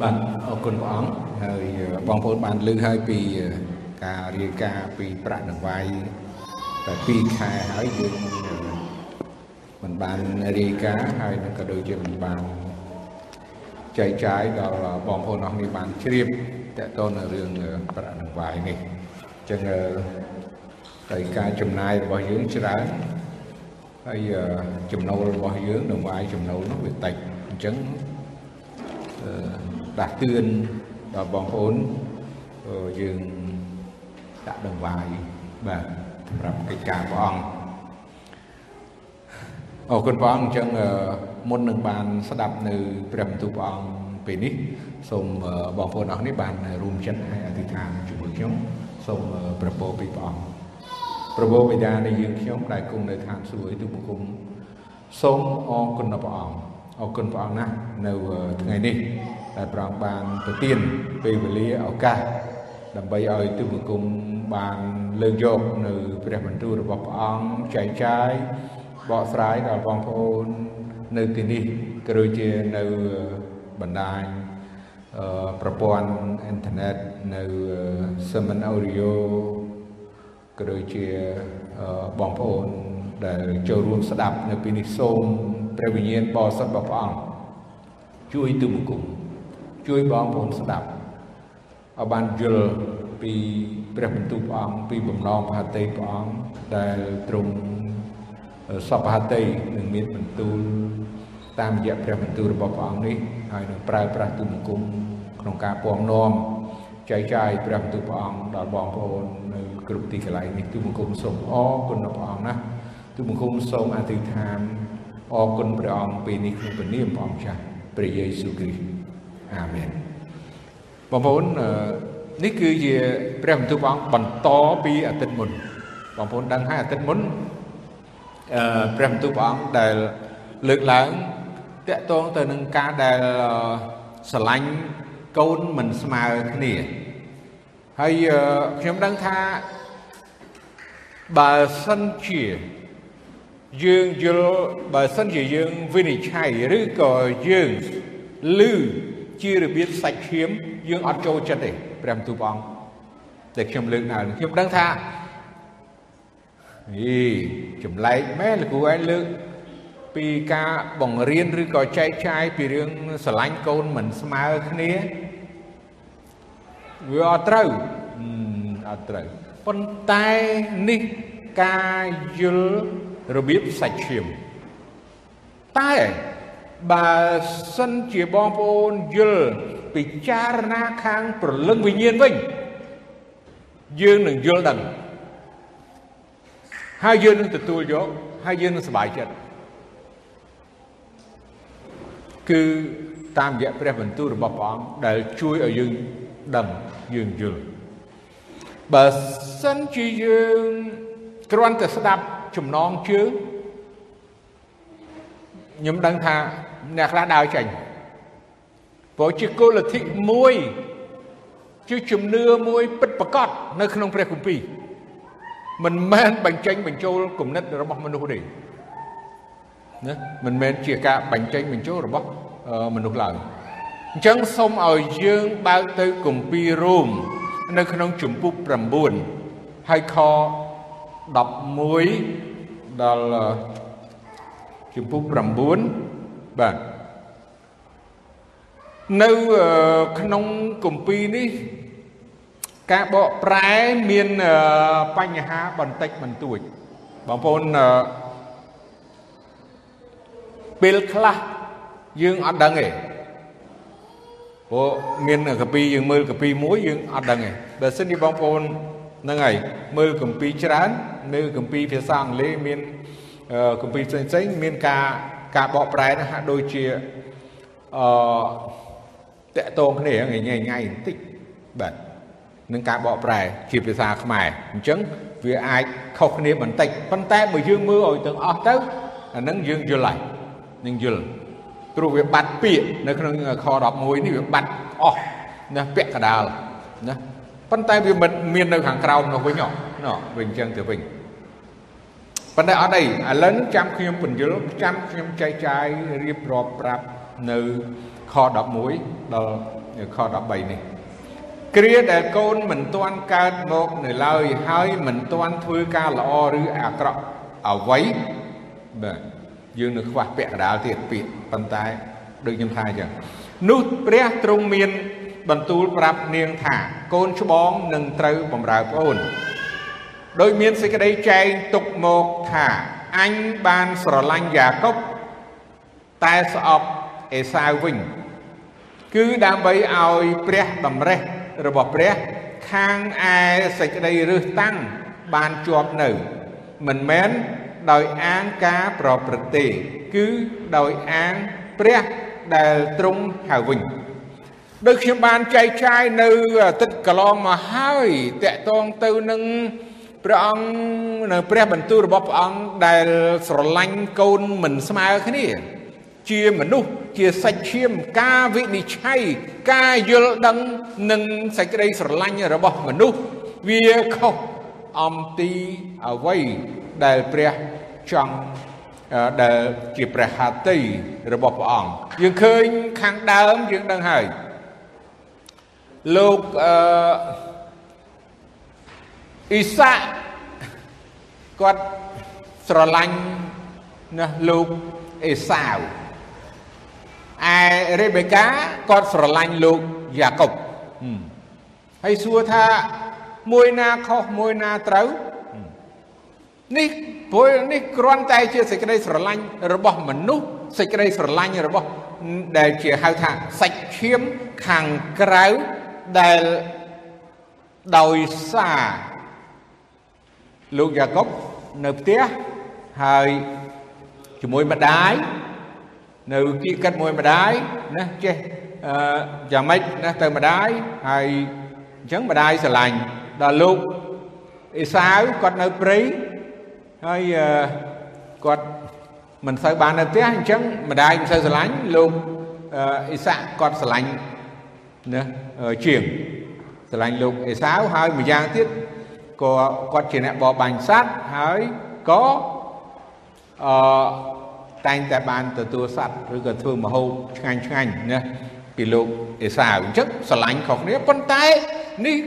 បាទអរគុណព្រះអង្គហើយបងប្អូនបានលើកហើយពីការរាយការណ៍ពីប្រាក់ដង្វាយតែ2ខែហើយយើងមិនបានរាយការណ៍ហើយក៏ដូចជាមិនបានចែកចាយដល់បងប្អូនអស់នេះបានជ្រាបតកតនៅរឿងប្រាក់ដង្វាយនេះអញ្ចឹងតែការចំណាយរបស់យើងច្រើនហើយចំណូលរបស់យើងដង្វាយចំណូលនោះវាតិចអញ្ចឹង ដាស់តឿនដល់បងប្អូនយើងដាក់ដង្វាយបាទសម្រាប់កិច្ចការព្រះអង្គអរគុណព្រះអង្គអញ្ចឹងមុននឹងបានស្ដាប់នៅព្រះបន្ទូលព្រះអង្គពេលនេះសូមបងប្អូនអស់នេះបានរួមចិត្តហើយអធិដ្ឋានជាមួយខ្ញុំសូមប្រពោពីព្រះអង្គប្រពោបិតានៃយើងខ្ញុំដែលគង់នៅឋានសួគ៌ទូបង្គំសូមអរគុណដល់ព្រះអង្គអរគុណព្រះអង្គណាស់នៅថ្ងៃនេះ ដែលព្រះអង្គបានប្រទានពេលវេលាឱកាសដើម្បីឲ្យទូបង្គំបានលើកយកនៅព្រះបន្ទូលរបស់ព្រះអង្គចែកចាយបកស្រាយដល់បងប្អូននៅទីនេះក៏ដូចជានៅបណ្ដាញប្រព័ន្ធអ៊ីនធឺណិតនៅ Sermon Audio ក៏ដូចជាបងប្អូនដែលចូលរួមស្ដាប់នៅពេលនេះសូមព្រះវិញ្ញាណបរិសុទ្ធរបស់ព្រះអង្គជួយទូបង្គំ ជួយបងប្អូនស្ដាប់ឲ្យបានយល់ពីព្រះបន្ទូលព្រះអង្គពីបំណងផាតីព្រះអង្គដែលទ្រង់សពហតីនឹងមានបន្ទូលតាមរយៈព្រះបន្ទូលរបស់ព្រះអង្គនេះហើយនឹងប្រើប្រាស់ទូបង្គំក្នុងការពំនាំចែកចាយព្រះបន្ទូលព្រះអង្គដល់បងប្អូននៅគ្រប់ទីកន្លែងនេះទូបង្គំសូមអរគុណដល់ព្រះអង្គណាទូបង្គំសូមអធិដ្ឋានអរគុណព្រះអង្គពេលនេះក្នុងព្រះនាមព្រះអង្គចាស់ព្រះយេស៊ូវគ្រីស្ទ អាមែនបងប្អូននេះគឺជាព្រះបន្ទូលព្រះអង្គបន្តពីអាទិត្យមុនបងប្អូនដឹងហើយអាទិត្យមុនអឺព្រះបន្ទូលព្រះអង្គដែលលើកឡើងតកតងទៅនឹងការដែលស្រឡាញ់កូនមិនស្មើគ្នាហើយខ្ញុំដឹងថាបើសិនជាយើងយល់បើសិនជាយើងវិនិច្ឆ័យឬក៏យើងឮ ជារបៀបសាច់ឈាមយើងអត់ចូលចិត្តទេព្រះបន្ទូលព្រះអង្គដែលខ្ញុំលើកឡើងខ្ញុំដឹងថាអីចម្លែកមែនលោកគ្រូឯងលើកពីការបង្រៀនឬក៏ចែកចាយពីរឿងស្រឡាញ់កូនមិនស្មើគ្នាវាអត់ត្រូវអត់ត្រូវប៉ុន្តែនេះការយល់របៀបសាច់ឈាមតែ បើសិនជាបងប្អូនយល់ពិចារណាខាងប្រលឹងវិញ្ញាណវិញយើងនឹងយល់ដឹងហើយយើងនឹងទទួលយកហើយយើងនឹងសប្បាយចិត្តគឺតាមរយៈព្រះបន្ទូលរបស់ព្រះអង្គដែលជួយឲ្យយើងដឹងយើងយល់បើសិនជាយើងគ្រាន់តែស្ដាប់ចំណងជើង ខ្ញុំដឹងថាអ្នកខ្លះដើរចេញព្រោះជាគោលលទ្ធិមួយជាជំនឿមួយពិតប្រកបនៅក្នុងព្រះគម្ពីរមិនមែនបញ្ចេញបញ្ចូលគំនិតរបស់មនុស្សទេណាមិនមែនជាការបញ្ចេញបញ្ចូលរបស់មនុស្សឡើយអញ្ចឹងសូមឲ្យយើងបើកទៅគម្ពីររ៉ូមនៅក្នុងជំពូក9ហើយខ11ដល់ ជំពូក9បាទនៅក្នុងគម្ពីរនេះ ការបកប្រែមានបញ្ហាបន្តិចបន្តួចបងប្អូនពេលខ្លះយើងអត់ដឹងទេព្រោះមានកពីយើងមើលកពីមួយយើងអត់ដឹងទេបើសិនជាបងប្អូនហ្នឹងហើយមើលកពីច្រើននៅកពីភាសាអង់គ្លេសមាន កពីផ្សេងផ្សេងមានការការបកប្រែណាហាក់ដូចជាអឺតកតងគ្នាញ៉ៃញ៉ៃបន្តិចបាទនឹងការបកប្រែជាភាសាខ្មែរអញ្ចឹងវាអាចខុសគ្នាបន្តិចប៉ុន្តែបើយើងមើលឲ្យទាំងអស់ទៅអានឹងយើងយល់ហើយនឹងយល់ព្រោះវាបាត់ពាក្យនៅក្នុងខ11នេះវាបាត់អស់ណាពាក់កដាលណាប៉ុន្តែវាមិនមាននៅខាងក្រោមនោះវិញណោះវិញអញ្ចឹងទៅវិញ ប៉ុន្តែអត់អីឥឡូវចាំខ្ញុំបញ្យល់ចាំខ្ញុំចែកចាយរៀបរាប់ប្រាប់នៅខខ11ដល់ខ13នេះគ្រាដែលកូនមិនទាន់កើតមកនៅឡើយហើយមិនទាន់ធ្វើការល្អឬអាក្រក់អ្វីបាទយើងនៅខ្វះពាក្យកដាលទៀតពាក្យប៉ុន្តែដូចខ្ញុំថាអញ្ចឹងនោះព្រះទ្រង់មានបន្ទូលប្រាប់នាងថាកូនច្បងនឹងត្រូវបំរើប្អូន ដោយមានសេចក្តីចែងទុកមកថាអញបានស្រឡាញ់យ៉ាកុបតែស្អប់អេសាវវិញគឺដើម្បីឲ្យព្រះតម្រេះរបស់ព្រះខាងឯសេចក្តីរឹសតាំងបានជាប់នៅ មិនមែនដោយអាងការប្រព្រឹត្តទេ គឺដោយអាងព្រះដែលទ្រង់ហៅវិញដោយខ្ញុំបានចែកចាយនៅទឹកកន្លងមកហើយតកតងទៅនឹង ព្រះអង្គនៅព្រះបន្ទូលរបស់ព្រះអង្គដែលស្រឡាញ់កូនមិនស្មើគ្នា ជាមនុស្សជាសាច់ឈាមការវិនិច្ឆ័យការយល់ដឹងនិងសេចក្តីស្រឡាញ់របស់មនុស្សវាខុសអំទីអ្វីដែលព្រះចង់ដែលជាព្រះហត្ថីរបស់ព្រះអង្គយើងឃើញខាងដើមយើងដឹងហើយលោកអឺ អ៊ីសាគាត់ស្រឡាញ់ណាលោកអេសាវឯរេបេកាគាត់ស្រឡាញ់លោកយ៉ាកុបហើយសួរថាមួយណាខុសមួយណាត្រូវនេះព្រោះនេះគ្រាន់តែជាសេចក្តីស្រឡាញ់របស់មនុស្សសេចក្តីស្រឡាញ់របស់ដែលជាហៅថាសាច់ឈាមខាងក្រៅដែលដោយសារ លោកយ៉ាកុបនៅផ្ទះហើយជាមួយម្ដាយនៅគៀកកាត់មួយម្ដាយណាចេះអឺយ៉ាងម៉េចណាទៅម្ដាយហើយអញ្ចឹងម្ដាយស្រឡាញ់ដល់លោកអេសាវគាត់នៅព្រៃហើយគាត់មិនសូវបាននៅផ្ទះអញ្ចឹងម្ដាយមិនសូវស្រឡាញ់លោកអេសាគាត់ស្រឡាញ់ណាជាងស្រឡាញ់លោកអេសាវហើយម្យ៉ាងទៀត ក៏គាត់ជាអ្នកបរបាញ់សត្វហើយក៏អឺតែងតែបានទទួលសត្វឬក៏ធ្វើម្ហូបឆ្ងាញ់ឆ្ងាញ់ណាពីលោកអេសាវអញ្ចឹងស្រឡាញ់ខុសគ្នាប៉ុន្តែនេះ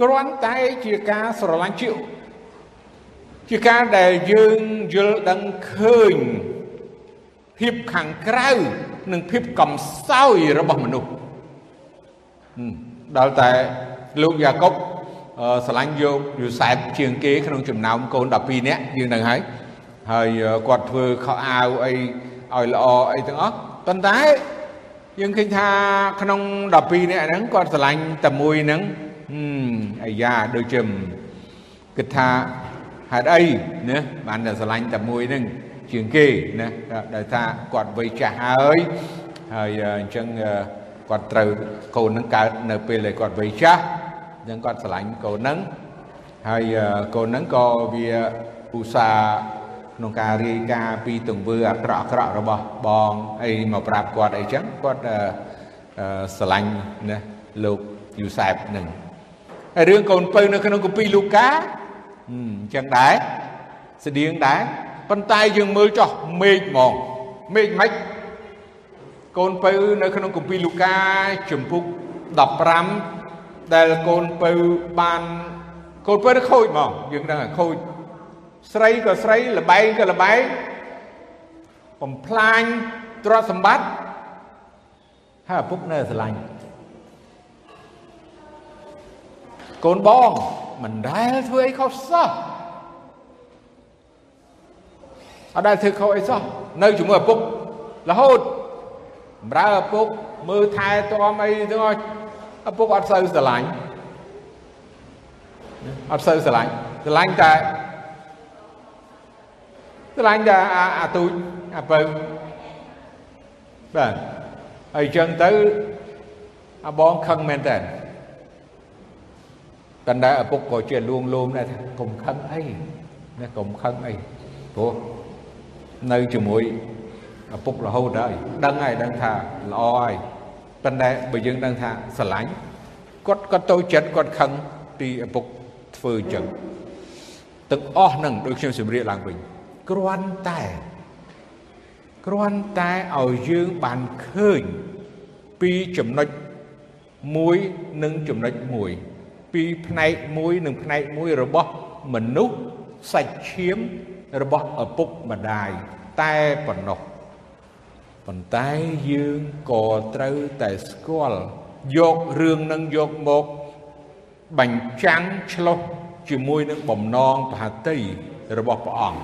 គ្រាន់តែជាការស្រឡាញ់ជាជាការដែលយើងយល់ដឹងឃើញភាពខាងក្រៅនិងភាពកំសោយរបស់មនុស្សដល់តែលោកយ៉ាកុប ស្រឡាញ់យកយូសែបជាងគេក្នុងចំណោមកូន12នាក់យើងនឹងហើយហើយគាត់ធ្វើខោអាវអីឲ្យល្អអីទាំងអស់ប៉ុន្តែយើងឃើញថាក្នុង12នាក់ហ្នឹងគាត់ស្រឡាញ់តែមួយហ្នឹងអាយ៉ាដូចជាគិតថាហេតុអីណាបានតែស្រឡាញ់តែមួយហ្នឹងជាងគេណាដោយថាគាត់វ័យចាស់ហើយហើយអញ្ចឹងគាត់ត្រូវកូនហ្នឹងកើតនៅពេលដែលគាត់វ័យចាស់អញ្ចឹងគាត់ស្រឡាញ់កូនហ្នឹងហើយកូនហ្នឹងក៏វាឧស្សាហ៍ក្នុងការរាយការណ៍ពីទង្វើអាក្រក់អាក្រក់របស់បងអីមកប្រាប់គាត់អីចឹងគាត់ស្រឡាញ់ណាលោកយូសែបនឹងហើយរឿងកូនពៅនៅក្នុងគម្ពីរលូកាអញ្ចឹងដែរស្តៀងដែរប៉ុន្តែយើងមើលចោះមេឃហ្មងមេឃមិនកូនពៅនៅក្នុងគម្ពីរលូកាជំពូក15 ដែលកូនពៅបានកូនពៅទៅខូចហ្មងយើងដឹងខូចស្រីក៏ស្រីលបែងក៏លបែងបំផ្លាញទ្រព្យសម្បត្តិហើយឪពុកនៅស្រឡាញ់កូនបងមិនដែលធ្វើអីខុសសោះអត់ដែលធ្វើខុសអីសោះនៅជាមួយឪពុករហូតបម្រើឪពុកមើលថែទាំអីទាំងអស់ ឪពុកអត់សូវស្រឡាញ់អត់សូវស្រឡាញ់ស្រឡាញ់តែស្រឡាញ់តែអាទូចអាពៅបាទហើយអញ្ចឹងទៅអាបងខឹងមែនតើប៉ុន្តែឪពុកក៏ជាលួងលោមដែរថាកុំខឹងអីណាកុំខឹងអីព្រោះនៅជាមួយឪពុករហូតហើយដឹងហើយដឹងថាល្អហើយ ប៉ុន្តែបើយើងដឹងថាស្រឡាញ់គាត់គាត់ទៅចិត្តគាត់ខឹងពីឪពុកធ្វើអញ្ចឹងទាំងអស់នឹងដូចខ្ញុំជម្រាបឡើងវិញគ្រាន់តែគ្រាន់តែឲ្យយើងបានឃើញពីចំណុច1និងចំណុច1ពីផ្នែក1និងផ្នែក1របស់មនុស្សសាច់ឈាមរបស់ឪពុកម្ដាយតែប៉ុណ្ណោះ ប៉ុន្តែយើងក៏ត្រូវតែស្គាល់យករឿងនឹងយកមកបញ្ចាំងឆ្លុះជាមួយនឹងបំណងបហតិរបស់ព្រះអង្គ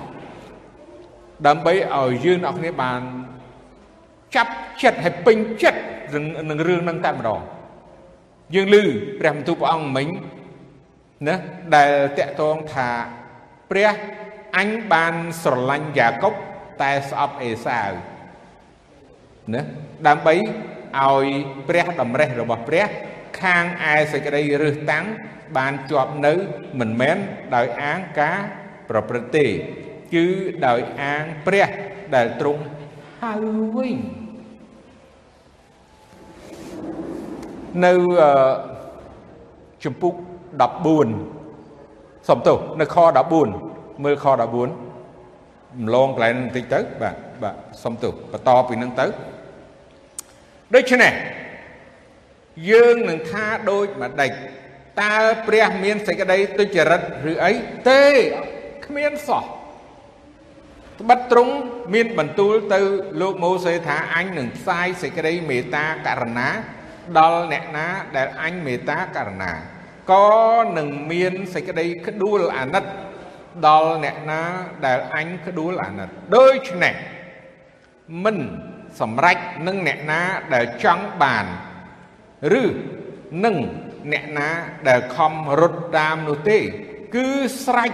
ដើម្បីឲ្យយើងអ្នកគ្នាបានចាប់ចិត្តឲ្យពេញចិត្តនឹងរឿងនឹងតែម្ដងយើងឮព្រះបន្ទូលព្រះអង្គមិញណាដែលតកតងថាព្រះអញបានស្រឡាញ់យ៉ាកុបតែស្អប់អេសាវ ណាដើម្បីឲ្យព្រះតម្រេះរបស់ព្រះ ខាងឯសេចក្តីរឹសតាំងបានជាប់នៅមិនមែនដោយអាងការប្រព្រឹត្តទេគឺដោយអាងព្រះដែលទ្រង់ហៅវិញនៅជំពូក14សំទោសនៅខ14មើលខ14ម្លងកន្លែងបន្តិចទៅបាទបាទសំទោសបន្តពីនឹងទៅ ដូច្នេះយើងនឹងថាដូចម្ដេចតើព្រះមានសេចក្តីទុច្ចរិតឬអីទេគ្មានសោះត្បិតត្រង់មានបន្ទូលទៅលោកម៉ូសេថាអញនឹងផ្សាយសេចក្តីមេត្តាករណាដល់អ្នកណាដែលអញមេត្តាករណាក៏នឹងមានសេចក្តីក្ដួលអាណិតដល់អ្នកណាដែលអញក្ដួលអាណិតដូច្នេះមិន សម្រេចនឹងអ្នកណាដែលចង់បានឬនឹងអ្នកណាដែលខំរត់តាមនោះទេ គឺស្រេច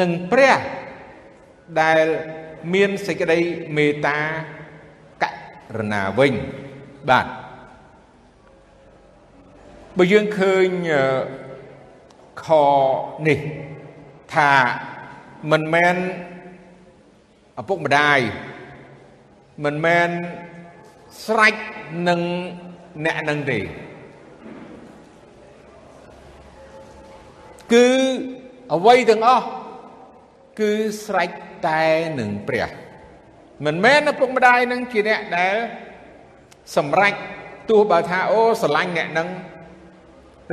នឹងព្រះដែលមានសេចក្តីមេត្តាករណាវិញបាទបើយើងឃើញខនេះថាមិនមែនឪពុកម្ដាយ មិនមែនស្រេចនឹងអ្នកនឹងទេគឺអ្វីទាំងអស់គឺស្រេចតែនឹងព្រះមិនមែនឪពុកម្ដាយនឹងជាអ្នកដែលសម្រេចទោះបើថាអូស្រឡាញ់អ្នកនឹង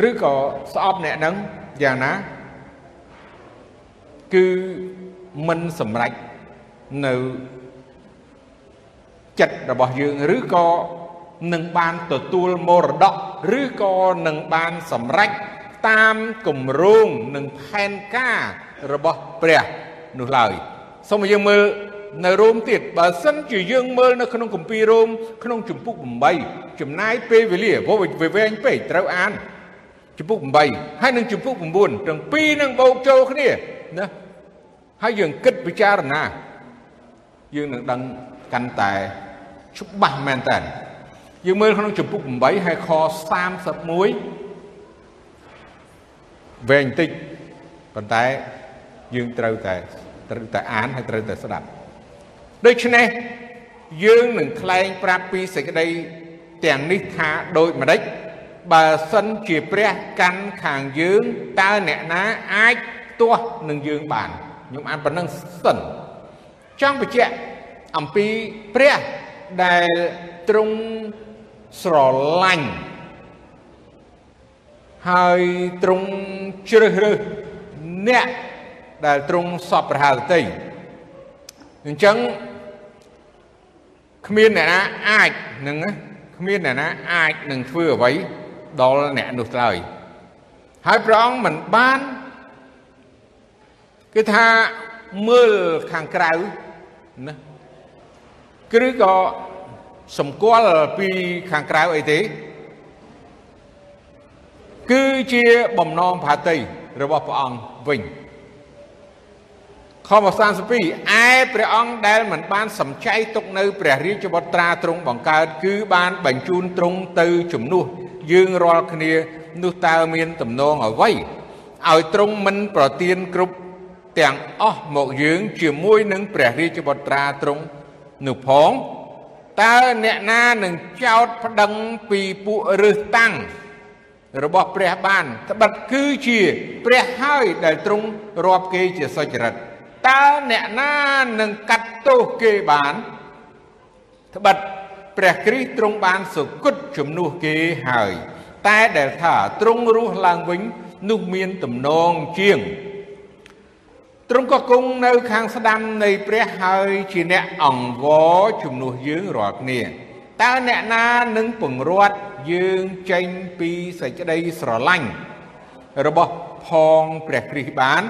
ឬក៏ស្អប់អ្នកនឹងយ៉ាងណាគឺមិនសម្រេចនៅ ចិត្តរបស់យើងឬក៏នឹងបានទទួលមរតកឬក៏នឹងបានសម្រេចតាមគម្រោងនិងផែនការរបស់ព្រះនោះឡើយសូមឲ្យយើងមើលនៅរ៉ូមទៀតបើសិនជាយើងមើលនៅក្នុងគម្ពីររ៉ូមក្នុងជំពូក8ចំណាយពេលវេលាវវែងពេកត្រូវអានជំពូក8ហើយនឹងជំពូក9ទាំងពីរនឹងបូកចូលគ្នាណាហើយយើងគិតពិចារណាយើងនឹងដឹងកាន់តែ ច្បាស់មែនតើយើងមើលក្នុងជំពូក8ហើយខ31វែងតិចប៉ុន្តែយើងត្រូវតែត្រូវតែអានហើយត្រូវតែស្ដាប់ដូច្នេះយើងនឹងថ្លែងប្រាប់ពីសេចក្តីទាំងនេះថាដូចម្ដេចបើសិនជាព្រះកាន់ខាងយើងតើអ្នកណាអាចទាស់នឹងយើងបានខ្ញុំអានប៉ុណ្ណឹងសិនចង់បញ្ជាក់អំពីព្រះ ដែលទ្រង់ស្រឡាញ់ហើយទ្រង់ជ្រើសរើសអ្នកដែលទ្រង់សពប្រហើតីអញ្ចឹងគ្មានអ្នកណាអាចនឹងគ្មានអ្នកណាអាចនឹងធ្វើអ្វីដល់អ្នកនោះឡើយហើយព្រះអង្គមិនបានគឺថាមើលខាងក្រៅណា គឺក៏សម្គាល់ពីខាងក្រៅអីទេ គឺជាបំណងផាតីរបស់ព្រះអង្គវិញខ32ឯព្រះអង្គដែលមិនបានសំចៃទុកនៅព្រះរាជវត្ត្រាទ្រង់បង្កើតគឺបានបញ្ជូនទ្រង់ទៅជំនួសយើងរាល់គ្នានោះតើមានទំនងអ្វីឲ្យទ្រង់មិនប្រទានគ្រប់ទាំងអស់មកយើង ជាមួយនឹងព្រះរាជវត្ត្រាទ្រង់ នោះផងតើអ្នកណានឹងចោតប្តឹងពីពួករឹសតាំងរបស់ព្រះបានត្បិតគឺជាព្រះហើយដែលទ្រង់រាប់គេជាសុចរិតតើអ្នកណានឹងកាត់ទោសគេបានត្បិតព្រះគ្រីស្ទទ្រង់បានសុគតជំនួសគេហើយតែដែលថាទ្រង់រស់ឡើងវិញនោះមានទំនងជាង ទ្រង់ក៏គង់នៅខាងស្ដាំនៃព្រះហើយជាអ្នកអង្វរជំនួសយើងរាល់គ្នាតើអ្នកណានឹងពង្រត់យើងចេញពីសេចក្តីស្រឡាញ់របស់ផងព្រះគ្រីស្ទបាន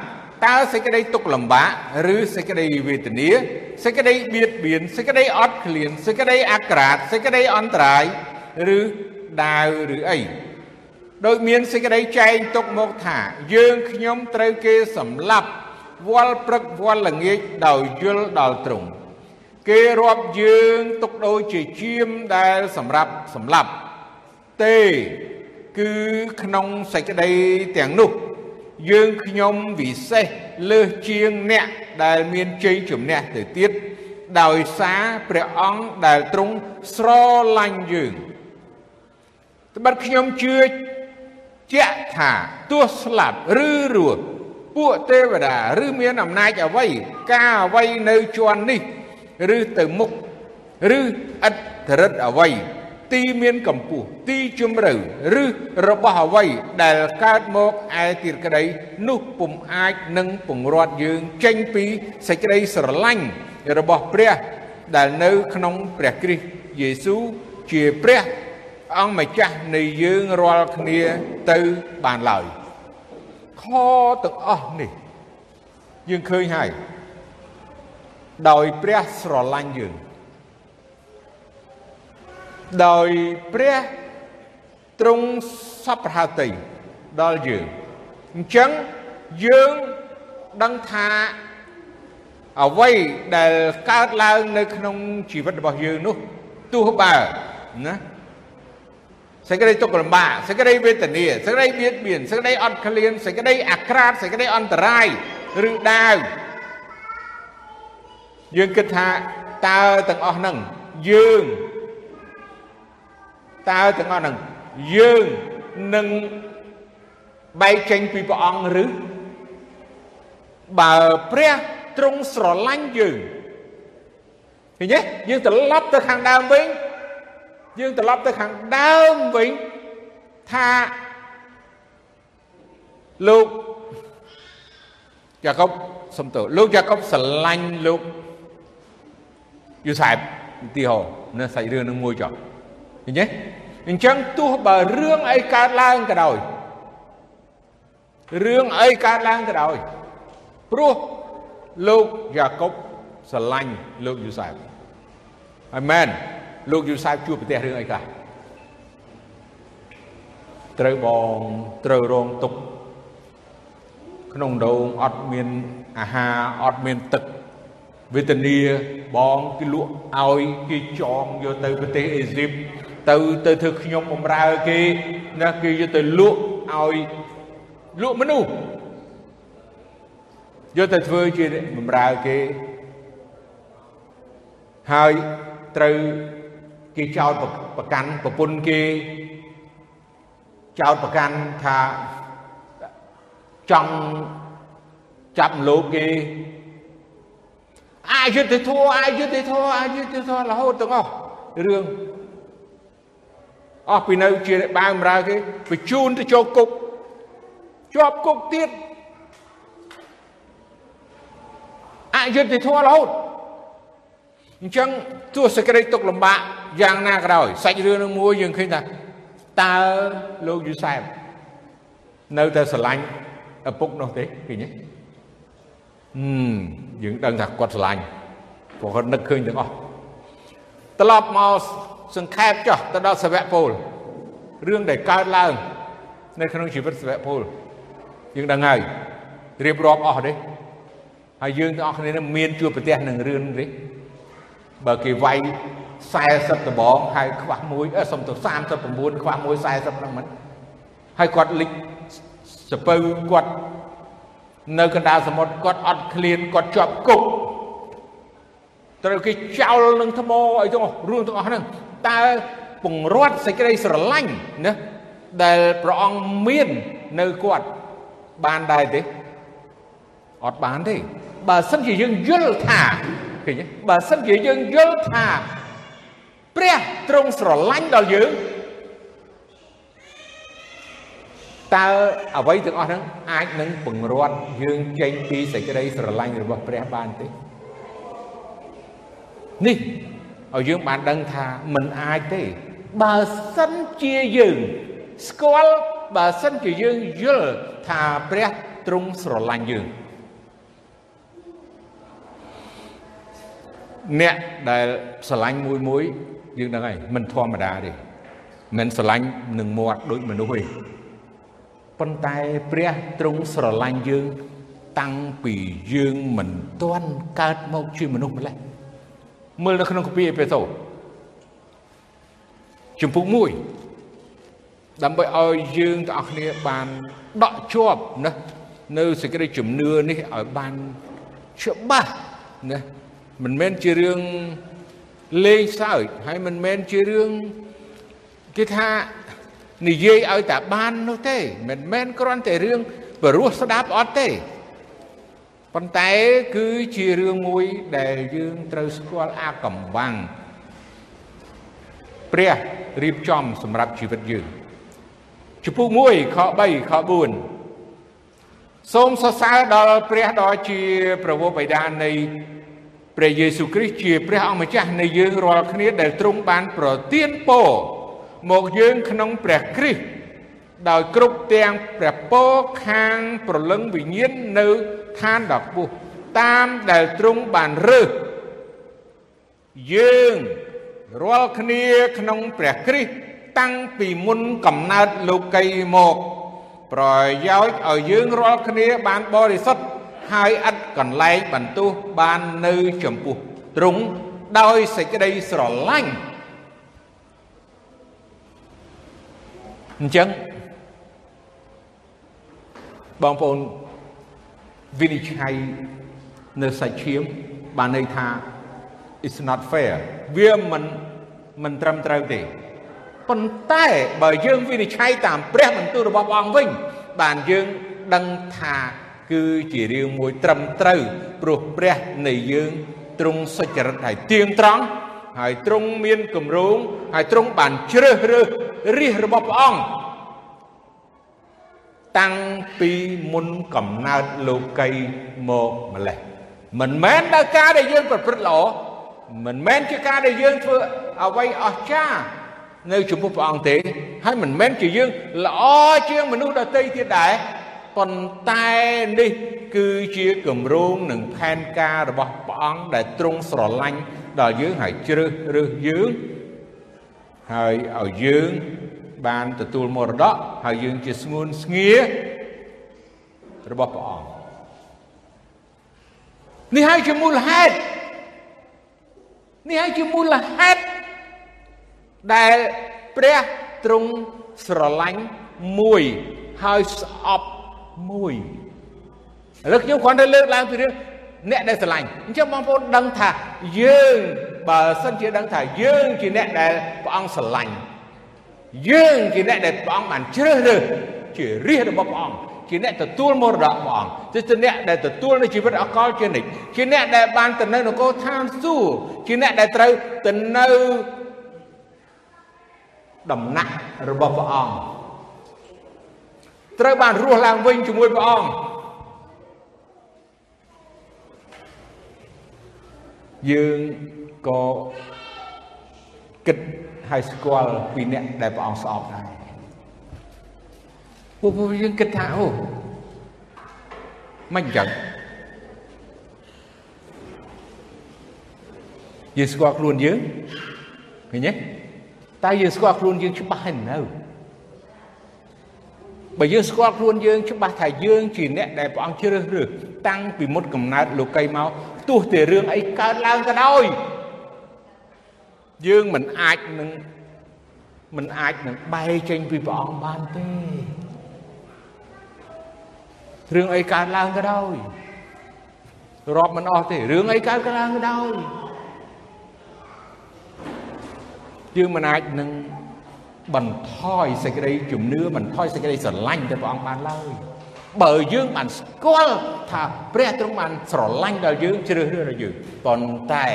តើសេចក្តីទុក្ខលំបាកឬសេចក្តីវេទនាសេចក្តីបៀតបៀនសេចក្តីអត់ឃ្លានសេចក្តីអាក្រាតសេចក្តីអន្តរាយឬដាវឬអីដោយមានសេចក្តីចែងទុកមកថា យើងខ្ញុំត្រូវគេសម្លាប់ វល់ព្រឹកវល់ល្ងាចដោយយល់ដល់ទ្រង់គេរាប់យើងទុកដូចជាជាមដែលសម្រាប់សម្លាប់ទេគឺក្នុងសេចក្តីទាំងនោះ យើងខ្ញុំវិសេសលើសជាងអ្នកដែលមានជ័យជំនះទៅទៀតដោយសារព្រះអង្គដែលទ្រង់ស្រឡាញ់យើងត្បិតខ្ញុំជឿជាក់ថាទោះស្លាប់ឬរស់ ពួកទេវតាឬមានអំណាចអ្វីការអ្វីនៅជាន់នេះឬទៅមុខឬឥតរិទ្ធអ្វីទីមានកម្ពស់ទីជំរៅឬរបស់អ្វីដែលកើតមកឯទីក្តីនោះពុំអាចនឹងពង្រត់យើងចេញពីសេចក្តីស្រឡាញ់របស់ព្រះដែលនៅក្នុងព្រះគ្រីស្ទយេស៊ូវជាព្រះអង្គម្ចាស់នៃយើងរាល់គ្នាទៅបានឡើយ ខទាំងអស់នេះ យើងឃើញហើយដោយព្រះស្រឡាញ់យើងដោយព្រះទ្រង់សពប្រហតិដល់យើងអញ្ចឹងយើងដឹងថាអ្វីដែលកើតឡើងនៅក្នុងជីវិតរបស់យើងនោះទោះបើណា សេចក្តីទុក្ខលំបាកសេចក្តីវេទនាសេចក្តីបៀតបៀនសេចក្តីអត់ឃ្លានសេចក្តីអាក្រាតសេចក្តីអន្តរាយឬដាវយើងគិតថាតើទាំងអស់ហ្នឹងយើងតើទាំងអស់ហ្នឹងយើងនឹងបែកចេញពីព្រះអង្គឬបើព្រះទ្រង់ស្រឡាញ់យើងឃើញទេយើងត្រឡប់ទៅខាងដើមវិញ យើងត្រឡប់ទៅខាងដើមវិញថាលោកយ៉ាកុបសំទោលោកយ៉ាកុបស្រឡាញ់លោកយូសែបទីហោនៅសាច់រឿងនឹងមួយចុះឃើញទេអញ្ចឹងទោះបើរឿងអីកើតឡើងក៏ដោយរឿងអីកើតឡើងក៏ដោយព្រោះលោកយ៉ាកុបស្រឡាញ់លោកយូសែបអាមែន លោកយូសែបជួបប្រទះរឿងអីខ្លះត្រូវបងត្រូវរងទុកក្នុងដងអត់មានអាហារអត់មានទឹកវេទនាបងគេលក់ឲ្យគេចងយកទៅប្រទេសអេស៊ីបទៅទៅធ្វើខ្ញុំបំរើគេណាគេយកទៅលក់ឲ្យលក់មនុស្សយកទៅធ្វើជាបំរើគេហើយត្រូវ គេចោតប្រកាន់ប្រពន្ធគេចោតប្រកាន់ថាចង់ចាប់លោកគេអយុត្តិធម៌អយុត្តិធម៌អយុត្តិធម៌រហូតទាំងអស់រឿងអស់ពីនៅជាបើបម្រើគេបញ្ជូនទៅចូលគុកជាប់គុកទៀតអយុត្តិធម៌រហូតអញ្ចឹងទោះសេចក្តីទុកលំបាក យ៉ាងណាក៏ដោយសាច់រឿងនឹងមួយយើងឃើញថាតើលោកយូសែបនៅតែស្រឡាញ់ឪពុកនោះទេឃើញទេហឹមយើងដឹងថាគាត់ស្រឡាញ់ព្រោះគាត់នឹកឃើញទាំងអស់ត្រឡប់មកសង្ខេបចុះទៅដល់សាវកពលរឿងដែលកើតឡើង នៅក្នុងជីវិតសាវកពលយើងដឹងហើយរៀបរាប់អស់ទេហើយយើងទាំងអស់គ្នានឹងមានជួបប្រទះនឹងរឿងទេបើគេវាយ 40ដបងហើយខ្វះមួយអឺសុំទៅ39ខ្វះមួយ40ហ្នឹងមិនហើយគាត់លិចសពៅគាត់នៅកណ្ដាលសមុទ្រគាត់អត់ឃ្លានគាត់ជាប់គុកត្រូវគេចោលនឹងថ្មអីទាំងរឿងទាំងអស់ហ្នឹងតើពង្រត់សេចក្តីស្រឡាញ់ណាដែលព្រះអង្គមាននៅគាត់បានដែរទេអត់បានទេបើសិនជាយើងយល់ថាឃើញទេបើសិនជាយើងយល់ថា ព្រះទ្រង់ស្រឡាញ់ដល់យើងតើអ្វីទាំងអស់ហ្នឹងអាចនឹងបង្រាត់យើងចេញពីសេចក្តីស្រឡាញ់របស់ព្រះបានទេនេះឲ្យយើងបានដឹងថាមិនអាចទេ បើសិនជាយើងស្គាល់បើសិនជាយើងយល់ថាព្រះទ្រង់ស្រឡាញ់យើងអ្នកដែលស្រឡាញ់មួយមួយ យើងដឹងហើយមិនធម្មតាទេមិនស្រឡាញ់នឹងមាត់ដូចមនុស្សទេប៉ុន្តែព្រះទ្រង់ស្រឡាញ់យើង តាំងពីយើងមិនទាន់កើតមកជាមនុស្សម្លេះមើលនៅក្នុងគម្ពីរអេផេសូជំពូក1ដើម្បីឲ្យយើងទាំងអស់គ្នាបានដកជាប់ណានៅសេចក្តីជំនឿនេះឲ្យបានច្បាស់ណាមិនមែនជារឿង លេងសើចហើយមិនមែនជារឿងគេថានិយាយឲ្យតែបាននោះទេ មិនមែនគ្រាន់តែរឿងបរោះស្ដាប់អត់ទេប៉ុន្តែគឺជារឿងមួយដែលយើងត្រូវស្គាល់អាកំបាំងព្រះរៀបចំសម្រាប់ជីវិតយើងជំពូក1ខ3ខ4សូមសរសើរដល់ព្រះដ៏ជាប្រវោបិតានៃ ព្រះយេស៊ូវគ្រីស្ទជាព្រះអង្គម្ចាស់នៃយើងរាល់គ្នាដែលទ្រង់បានប្រទានពរមកយើងក្នុងព្រះគ្រីស្ទដោយគ្រប់ទាំងព្រះពរខាងប្រលឹងវិញ្ញាណនៅឋានដ៏ខ្ពស់តាមដែលទ្រង់បានរើសយើងរាល់គ្នាក្នុងព្រះគ្រីស្ទតាំងពីមុនកំណើតលោកីមក ប្រយោជន៍ឲ្យយើងរាល់គ្នាបានបរិសុទ្ធ ហើយឥតកន្លែងបន្ទោសបាននៅចំពោះទ្រង់ដោយសេចក្តីស្រឡាញ់អញ្ចឹងបងប្អូនវិនិច្ឆ័យនៅសាច់ឈាមបានន័យថា it's not fair វាមិនមិនត្រឹមត្រូវទេប៉ុន្តែបើយើងវិនិច្ឆ័យតាមព្រះបន្ទូលរបស់ព្រះអង្គវិញ បានយើងដឹងថា គឺជារឿងមួយត្រឹមត្រូវព្រោះព្រះនៃយើងទ្រង់សុចរិតហើយទៀងត្រង់ហើយទ្រង់មានគម្រោងហើយទ្រង់បានជ្រើសរើសរាជរបស់ព្រះអង្គតាំងពីមុនកំណើតលោកីមកម្លេះមិនមែនដោយការដែលយើងប្រព្រឹត្តល្អមិនមែនជាការដែលយើងធ្វើអ្វីអស្ចារ្យនៅចំពោះព្រះអង្គទេហើយមិនមែនជាយើងល្អជាងមនុស្សដទៃទៀតដែរ ប៉ុន្តែនេះគឺជាគម្រោងនិងផែនការរបស់ព្រះអង្គដែលទ្រង់ស្រឡាញ់ដល់យើងហើយជ្រើសរើសយើងហើយឲ្យយើងបានទទួលមរតកហើយយើងជាស្ងួនស្ងៀរបស់ព្រះអង្គនេះហើយជាមូលហេតុនេះហើយជាមូលហេតុដែលព្រះទ្រង់ស្រឡាញ់មួយហើយស្អប់ មួយឥឡូវខ្ញុំគ្រាន់តែលើកឡើងពីរឿងអ្នកដែលស្រឡាញ់អញ្ចឹងបងប្អូនដឹងថាយើងបើសិនជាដឹងថាយើងជាអ្នកដែលព្រះអង្គស្រឡាញ់យើងជាអ្នកដែលព្រះអង្គបានជ្រើសរើសជារាជរបស់ព្រះអង្គជាអ្នកទទួលមរតកព្រះអង្គជាអ្នកដែលទទួលនៅជីវិតអកលជានិច្ចជាអ្នកដែលបានទៅនៅនគរឋានសួគ៌ជាអ្នកដែលត្រូវទៅនៅដំណាក់របស់ព្រះអង្គ ត្រូវបានរស់ឡើងវិញជាមួយព្រះអង្គយើងក៏គិតហើយស្គាល់ពីអ្នកដែលព្រះអង្គស្អប់ដែរពួកយើងគិតថាអូមិនចឹងយើងស្គាល់ខ្លួនយើងឃើញទេតែយើងស្គាល់ខ្លួនយើងច្បាស់ហើយនៅ បើយើងស្គាល់ខ្លួនយើងច្បាស់ថាយើងជាអ្នកដែលព្រះអង្គជ្រើសរើសតាំងពីមុតកំណើតលោកីមកទោះតែរឿងអីកើតឡើងក៏ដោយយើងមិនអាចនឹងមិនអាចនឹងបែកចេញពីព្រះអង្គបានទេរឿងអីកើតឡើងក៏ដោយរាប់មិនអស់ទេរឿងអីកើតឡើងក៏ដោយយើងមិនអាចនឹង បន្ថយសេចក្តីជំនឿបន្ថយសេចក្តីស្រឡាញ់ទៅព្រះអង្គបានឡើយបើយើងបានស្គាល់ថាព្រះទ្រង់បានស្រឡាញ់ដល់យើងជ្រើសរើសដល់យើងប៉ុន្តែ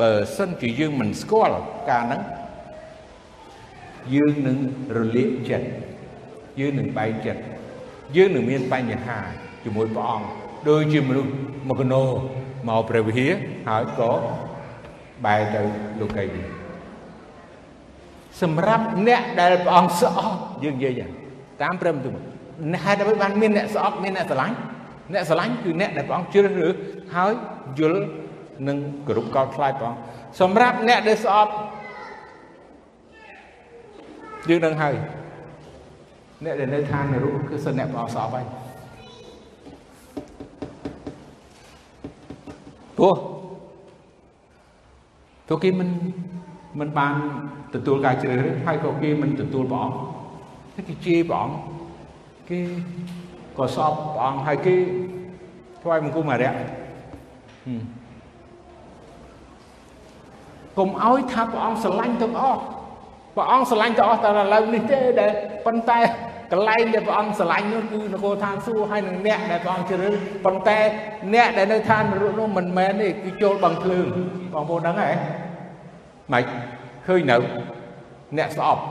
បើសិនជាយើងមិនស្គាល់ការហ្នឹងយើងនឹងរលាកចិត្តយើងនឹងបែកចិត្តយើងនឹងមានបញ្ហាជាមួយព្រះអង្គដូចជាមនុស្សមកកណោមកព្រះវិហារហើយក៏បែរទៅលោកីវិញ សម្រាប់អ្នកដែលព្រះអង្គស្អប់យើងនិយាយតាមព្រមទៅហេតុអ្វីបានមានអ្នកស្អប់មានអ្នកស្រឡាញ់អ្នកស្រឡាញ់គឺអ្នកដែលព្រះអង្គជ្រើសរើសហើយយល់និងគោរពកោតខ្លាចព្រះអង្គសម្រាប់អ្នកដែលស្អប់យើងនឹងហើយអ្នកដែលនៅឋាននរកគឺសិនអ្នកព្រះអង្គស្អប់ហើយព្រោះព្រោះគេមិន មិនបានទទួលការជ្រើសរើសហើយក៏គេមិនទទួលព្រះអង្គតែគេជេរព្រះអង្គគេក៏ស្អប់ព្រះអង្គហើយគេថ្វាយបង្គំអារៈកុំឲ្យថាព្រះអង្គស្រឡាញ់ទាំងអស់ព្រះអង្គស្រឡាញ់ទាំងអស់តែឥឡូវនេះទេដែលប៉ុន្តែកន្លែងដែលព្រះអង្គស្រឡាញ់នោះគឺនគរឋានសួគ៌ហើយនឹងអ្នកដែលព្រះអង្គជ្រើសប៉ុន្តែអ្នកដែលនៅឋាននរកនោះមិនមែនទេគឺចូលបឹងភ្លើងបងប្អូនដឹងហ៎ ម៉េចឃើញនៅអ្នកស្អប់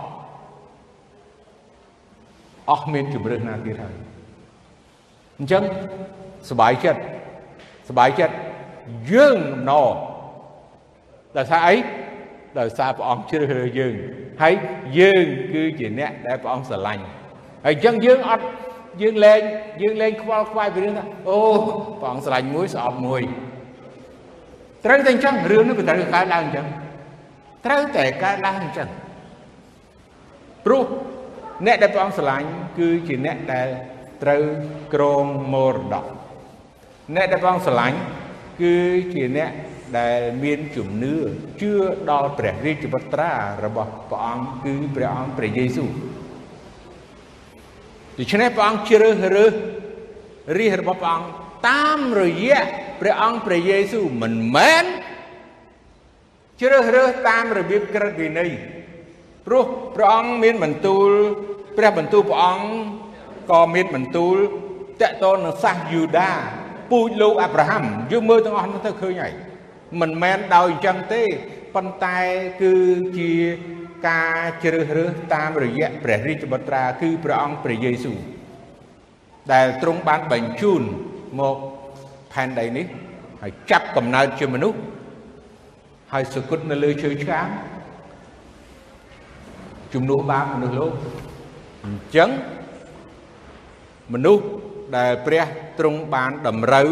អស់មានជំរឿនណាទៀតហើយអញ្ចឹងសบายចិត្តសบายចិត្តយើងណោដោយសារអីដោយសារព្រះអង្គជ្រើសរើសយើងហើយយើងគឺជាអ្នកដែលព្រះអង្គស្រឡាញ់ហើយអញ្ចឹងយើងអត់យើងលែងយើងលែងខ្វល់ខ្វាយពីរឿងថាអូព្រះអង្គស្រឡាញ់មួយស្អប់មួយត្រូវតែអញ្ចឹងរឿងនេះវាត្រូវកើតឡើងអញ្ចឹង ត្រូវតែកើតឡើងអញ្ចឹងព្រោះអ្នកដែលព្រះអង្គស្រឡាញ់គឺជាអ្នកដែលត្រូវក្រងមរតកអ្នកដែលព្រះអង្គស្រឡាញ់គឺជាអ្នកដែលមានជំនឿជឿដល់ព្រះរាជបុត្រារបស់ព្រះអង្គគឺព្រះអង្គព្រះយេស៊ូវដូច្នេះព្រះអង្គជ្រើសរើសរាជរបស់ព្រះអង្គតាមរយៈព្រះអង្គព្រះយេស៊ូវមិនមែន ជ្រើសរើសតាមរបៀបក្រឹតវិន័យព្រោះព្រះអង្គមានបន្ទូលព្រះបន្ទូលព្រះអង្គក៏មានបន្ទូលតកតនឹងសាសយូដាពូជលោកអាប់រ៉ាហាំយើងមើលទាំងអស់នោះទៅឃើញហើយមិនមែនដោយអញ្ចឹងទេប៉ុន្តែគឺជាការជ្រើសរើសតាមរយៈព្រះរាជបុត្រាគឺព្រះអង្គព្រះយេស៊ូវដែលទ្រង់បានបញ្ជូនមកផែនដីនេះហើយចាប់កំណើតជាមនុស្ស ហើយសគត់នៅលើជើងឆ្កាងជំនួសបាបមនុស្សលោកអញ្ចឹងមនុស្សដែលព្រះទ្រង់បានតម្រូវ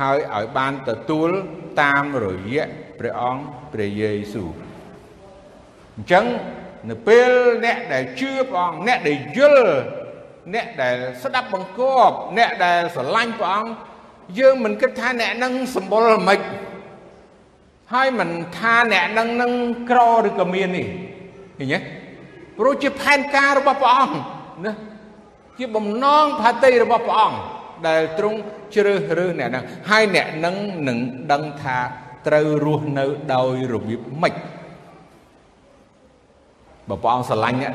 ហើយឲ្យបានទទួលតាមរយៈព្រះអង្គព្រះយេស៊ូវអញ្ចឹងនៅពេលអ្នកដែលជឿព្រះអង្គអ្នកដែលយល់អ្នកដែលស្ដាប់បង្គាប់អ្នកដែលស្រឡាញ់ព្រះអង្គយើងមិនគិតថាអ្នកនឹងសម្បុរមិន ហើយមិនថាអ្នកនឹងនឹងក្រឬក៏មាននេះឃើញទេព្រោះជាផែនការរបស់ព្រះអង្គណាជាបំណងផាតីរបស់ព្រះអង្គដែលទ្រង់ជ្រើសរើសអ្នកហ្នឹងហើយអ្នកហ្នឹងនឹងដឹងថាត្រូវរស់នៅដោយរបៀបម៉េចបើព្រះអង្គស្រឡាញ់អ្នក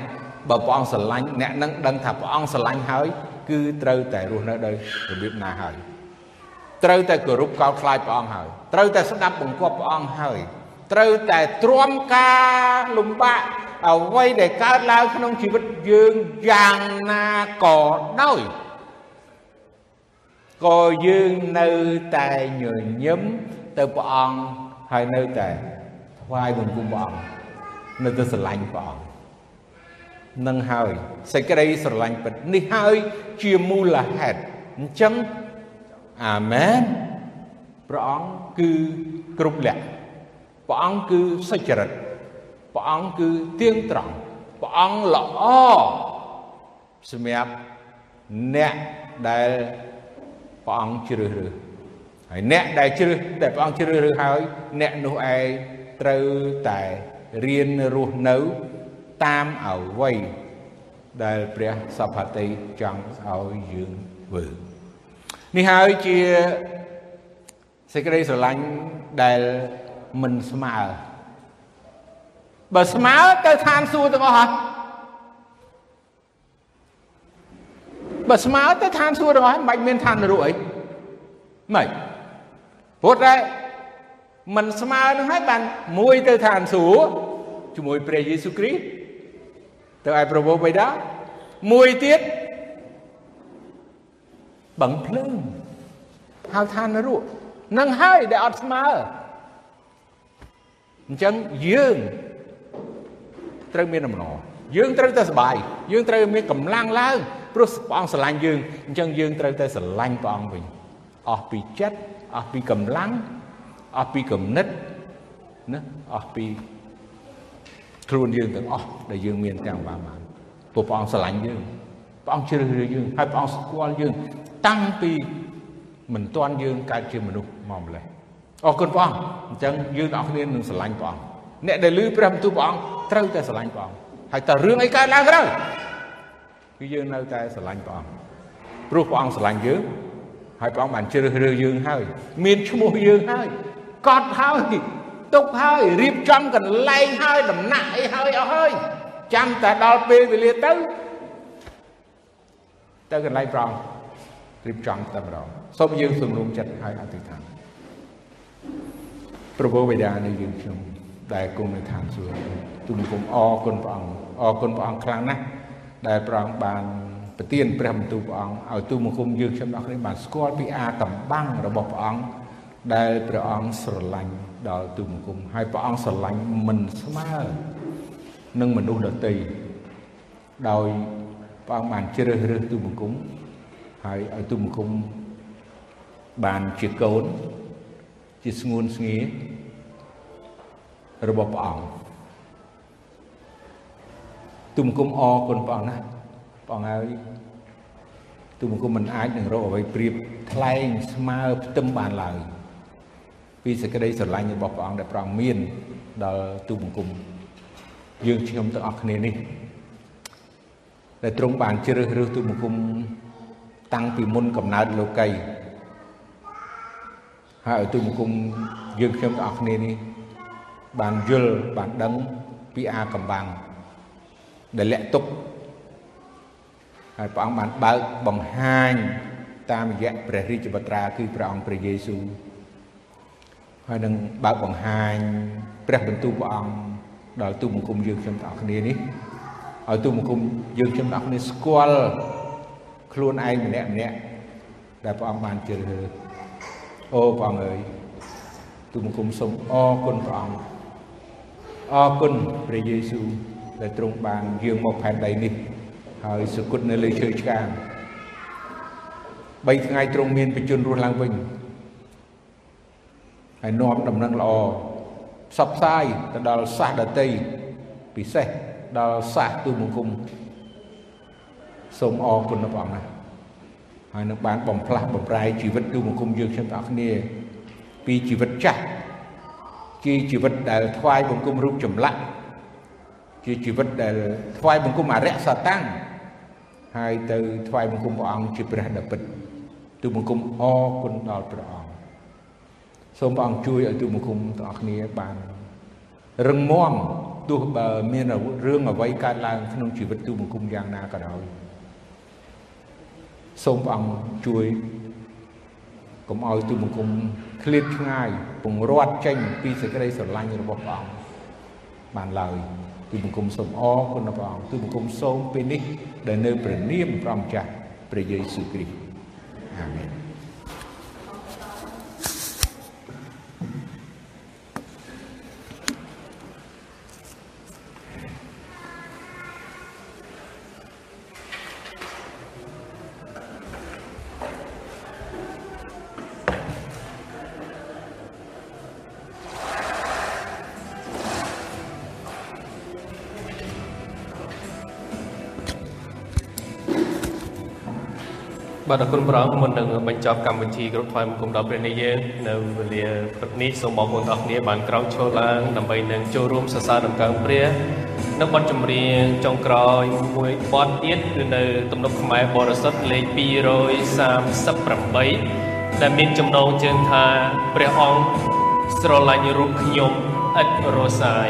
បើព្រះអង្គស្រឡាញ់អ្នកនឹងដឹងថាព្រះអង្គស្រឡាញ់ហើយ គឺត្រូវតែរស់នៅដោយរបៀបណាហើយ ត្រូវតែគោរពកោតខ្លាចព្រះអង្គហើយត្រូវតែស្ដាប់បង្គាប់ព្រះអង្គហើយត្រូវតែទ្រាំការលំបាកអ្វីដែលកើតឡើងក្នុងជីវិតយើងយ៉ាងណាក៏ដោយក៏យើងនៅតែញញឹមទៅព្រះអង្គហើយនៅតែថ្វាយបង្គំព្រះអង្គនៅតែស្រឡាញ់ព្រះអង្គនឹងហើយសេចក្តីស្រឡាញ់ពិតនេះហើយជាមូលហេតុអញ្ចឹង អាមែនព្រះអង្គគឺគ្រប់លក្ខព្រះអង្គគឺសុចរិតព្រះអង្គគឺទៀងត្រង់ព្រះអង្គល្អសម្រាប់អ្នកដែលព្រះអង្គជ្រើសរើសហើយអ្នកដែលជ្រើសដែលព្រះអង្គជ្រើសរើសហើយ អ្នកនោះឯងត្រូវតែរៀនរស់នៅតាមអ្វីដែលព្រះសព្វតីចង់ឲ្យយើងធ្វើ នេះហើយជាសេចក្តីស្រឡាញ់ដែលមិនស្មើបើស្មើទៅឋានសួគ៌ទាំងអស់ហើយបើស្មើទៅឋានសួគ៌ទាំងអស់មិនបាច់មានឋាននរកអីមិនព្រោះតែមិនស្មើនឹងហើយបានមួយទៅឋានសួគ៌ជាមួយព្រះយេស៊ូវគ្រីស្ទទៅឯប្រពោបិតាមួយទៀត បឹងភ្លើងហៅថានរៈនឹងហើយដែលអត់ស្មើអញ្ចឹងយើងត្រូវមានដំណរយើងត្រូវតែសបាយយើងត្រូវមានកម្លាំងឡើងព្រោះព្រះអង្គស្រឡាញ់យើងអញ្ចឹងយើងត្រូវតែស្រឡាញ់ព្រះអង្គវិញអស់ពីចិត្តអស់ពីកម្លាំងអស់ពីគំនិតណាអស់ពីខ្លួនយើងទាំងអស់ដែលយើងមានទាំងបានបានព្រោះព្រះអង្គស្រឡាញ់យើងព្រះអង្គជ្រើសរើសយើងហើយព្រះអង្គស្គាល់យើង តាំងពីមិនទាន់យើងកើតជាមនុស្សមកម្លេះអរគុណព្រះអង្គអញ្ចឹងយើងទាំងអស់គ្នានឹងស្រឡាញ់ព្រះអង្គអ្នកដែលឮព្រះបន្ទូលព្រះអង្គត្រូវតែស្រឡាញ់ព្រះអង្គហើយតើរឿងអីកើតឡើងក្រោយគឺយើងនៅតែស្រឡាញ់ព្រះអង្គព្រោះព្រះអង្គស្រឡាញ់យើងហើយព្រះអង្គបានជ្រើសរើសយើងហើយ មានឈ្មោះយើងហើយកត់ហើយទុកហើយរៀបចំកន្លែងហើយដំណាក់អីហើយអស់ហើយចាំតែដល់ពេលវេលាទៅទៅកន្លែងព្រះអង្គ រៀបចំតែម្ដងសូមយើងសម្រុំចិត្តហើយអធិដ្ឋានប្រពោបិតានៃយើងខ្ញុំដែលគង់នៅឋានសួគ៌ទូលគុំអរគុណព្រះអង្គអរគុណព្រះអង្គខ្លាំងណាស់ដែលព្រះអង្គបានប្រទានព្រះបន្ទូលព្រះអង្គឲ្យទូលគុំយើងខ្ញុំទាំងគ្នាបានស្គាល់ពីអាកំបាំងរបស់ព្រះអង្គដែលព្រះអង្គស្រឡាញ់ដល់ទូលគុំហើយព្រះអង្គស្រឡាញ់មិនស្មើនឹងមនុស្សដទៃដោយព្រះអង្គបានជ្រើសរើសទូលគុំ ហើយឲ្យទូលគុំបានជាកូន ជាស្ងួនស្ងៀរបស់ព្រះអង្គទុំគុំអរគុណព្រះអង្គណាព្រះអង្គហើយទុំគុំមិនអាចនឹងរកអ្វីប្រៀបថ្លែងស្មើផ្ទឹមបានឡើយពីសេចក្តីស្រឡាញ់របស់ព្រះអង្គដែលព្រះអង្គមានដល់ទុំគុំយើងខ្ញុំទាំងអស់គ្នានេះដែលទ្រង់បានជ្រើសរើសទុំគុំ តាំងពីមុនកំណើតលោកីហើយឲ្យទុំគុំយើងខ្ញុំទាំងអស់គ្នានេះបានយល់បានដឹងពីអាកំបាំងដែលលាក់ទុកហើយព្រះអង្គបានបើកបង្ហាញតាមរយៈព្រះរាជបត្រាគឺព្រះអង្គព្រះយេស៊ូវហើយនឹងបើកបង្ហាញព្រះបន្ទូលព្រះអង្គដល់ទូបង្គំយើងខ្ញុំទាំងអស់គ្នានេះឲ្យទូបង្គំយើងខ្ញុំទាំងអស់គ្នាស្គាល់ ខ្លួនឯងម្នាក់ម្នាក់ដែលព្រះអង្គបានជ្រើសរើសអូព្រះអង្គអើយទូបង្គំសូមអរគុណព្រះអង្គអរគុណព្រះយេស៊ូវដែលទ្រង់បានយាងមកផែនដីនេះ ហើយសុគតនៅលើឈើឆ្កាង3ថ្ងៃទ្រង់មានបញ្ជនរស់ឡើងវិញហើយនាំដំណឹងល្អផ្សព្វផ្សាយទៅដល់សាសដតីពិសេសដល់សាសទូមង្គម សូមអរគុណព្រះអង្គណាហើយនឹងបានបំផ្លាស់បំប្រែជីវិតទូមង្គមយើងខ្ញុំទាំងអស់គ្នា ពីជីវិតចាស់ជាជីវិតដែលថ្វាយបង្គំរូបចម្លាក់ជាជីវិតដែលថ្វាយបង្គំអរិយសតាំងហើយទៅថ្វាយបង្គំព្រះអង្គជាព្រះដ៏ពិតទូបង្គំអរគុណដល់ព្រះអង្គសូមព្រះអង្គជួយឲ្យទូបង្គំទាំងអស់គ្នាបានរឹងមាំទោះបើមានរឿងអ្វីកើតឡើងក្នុងជីវិតទូបង្គំយ៉ាងណាក៏ដោយ សូមព្រះអង្គជួយកុំឲ្យទូបង្គំឃ្លាតឆ្ងាយពង្រត់ចេញពីសេចក្តីស្រឡាញ់របស់ព្រះអង្គបានឡើយទូបង្គំសូមអរគុណព្រះអង្គទូបង្គំសូមពេលនេះដែលនៅព្រះនាមព្រះម្ចាស់ព្រះយេស៊ូវគ្រីស្ទអាមែន បាទអរគុណព្រះអង្គមុននឹងបញ្ចប់កម្មវិធីគ្រប់ថ្វាយបង្គំដល់ព្រះនាយើងនៅវេលាព្រឹកនេះសូមបងប្អូនទាំងគ្នាបានក្រោកឈរឡើងដើម្បីនឹងចូលរួមសរសើរដំណើរព្រះនៅបទចម្រៀងចុងក្រោយមួយបទទៀតគឺនៅទំនុកខ្មែរបរិសុទ្ធលេខ238ដែលមានចំណងជើងថាព្រះអង្គស្រឡាញ់រូបខ្ញុំឥតរសាយ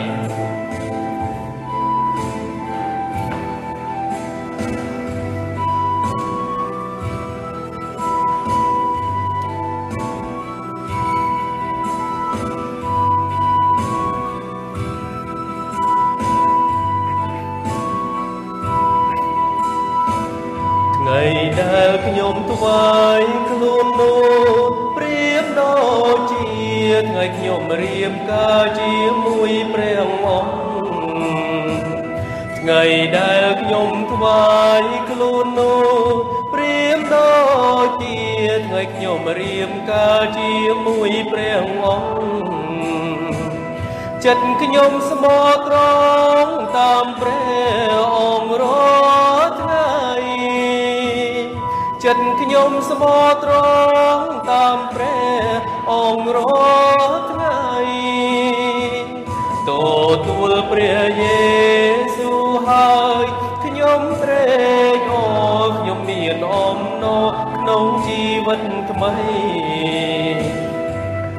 មានអំណរក្នុងជីវិតថ្មី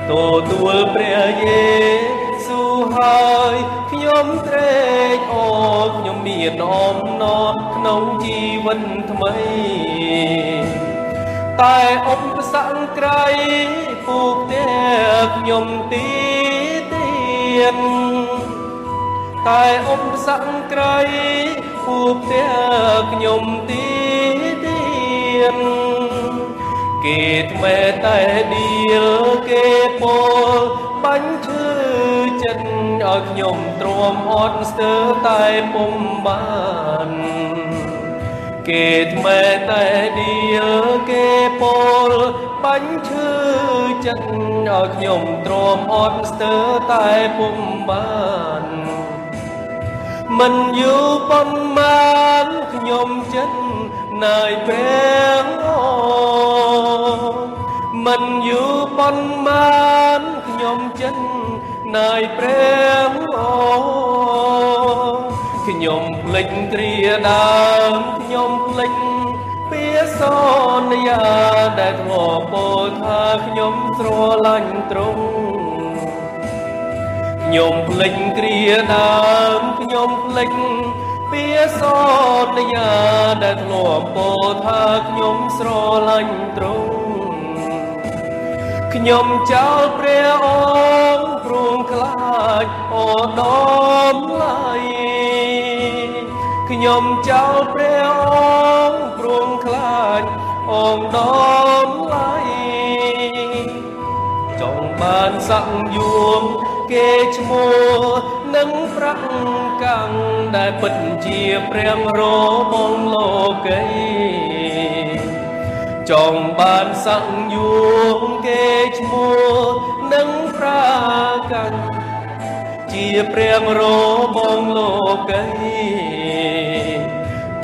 ទទួលព្រះយេស៊ូវហើយខ្ញុំត្រេកអរខ្ញុំមានអំណរក្នុងជីវិតថ្មី តែឧបសគ្គក្រៃពូកតែខ្ញុំទីទៀតតែឧបសគ្គក្រៃពូកតែខ្ញុំទី គេថ្មែតែឌៀលគេពោលបាញ់ឈឺចិត្តឲ្យខ្ញុំទ្រាំអត់ស្ទើរតែពុំបានគេថ្មែតែឌៀលគេពោលបាញ់ឈឺចិត្តឲ្យខ្ញុំទ្រាំអត់ស្ទើរតែពុំបានមិនយូរប៉ុន្មានខ្ញុំចិត្ត ណាយព្រះអូមិនយូរប៉ុន្មានខ្ញុំចិត្តណាយព្រះអូខ្ញុំភ្លេចគ្រាដើមខ្ញុំភ្លេចពាសន្យាដែលធ្លាប់ពោលថាខ្ញុំស្រឡាញ់ទ្រង់ខ្ញុំភ្លេចគ្រាដើមខ្ញុំភ្លេច ពាសន្យាដែលធ្លាប់ពោលថាខ្ញុំស្រឡាញ់ទ្រង់ខ្ញុំចោលព្រះអង្គព្រមខ្លាចអូដំឡៃខ្ញុំចោលព្រះអង្គព្រមខ្លាចអូដំឡៃចង់បានសង្យុំ គេឈ្មោះនឹងប្រាក់កាំងដែលពិតជាព្រះរបងលោកីចង់បានសង្យុំគេឈ្មោះនឹងប្រាកាំងជាព្រះរបងលោកី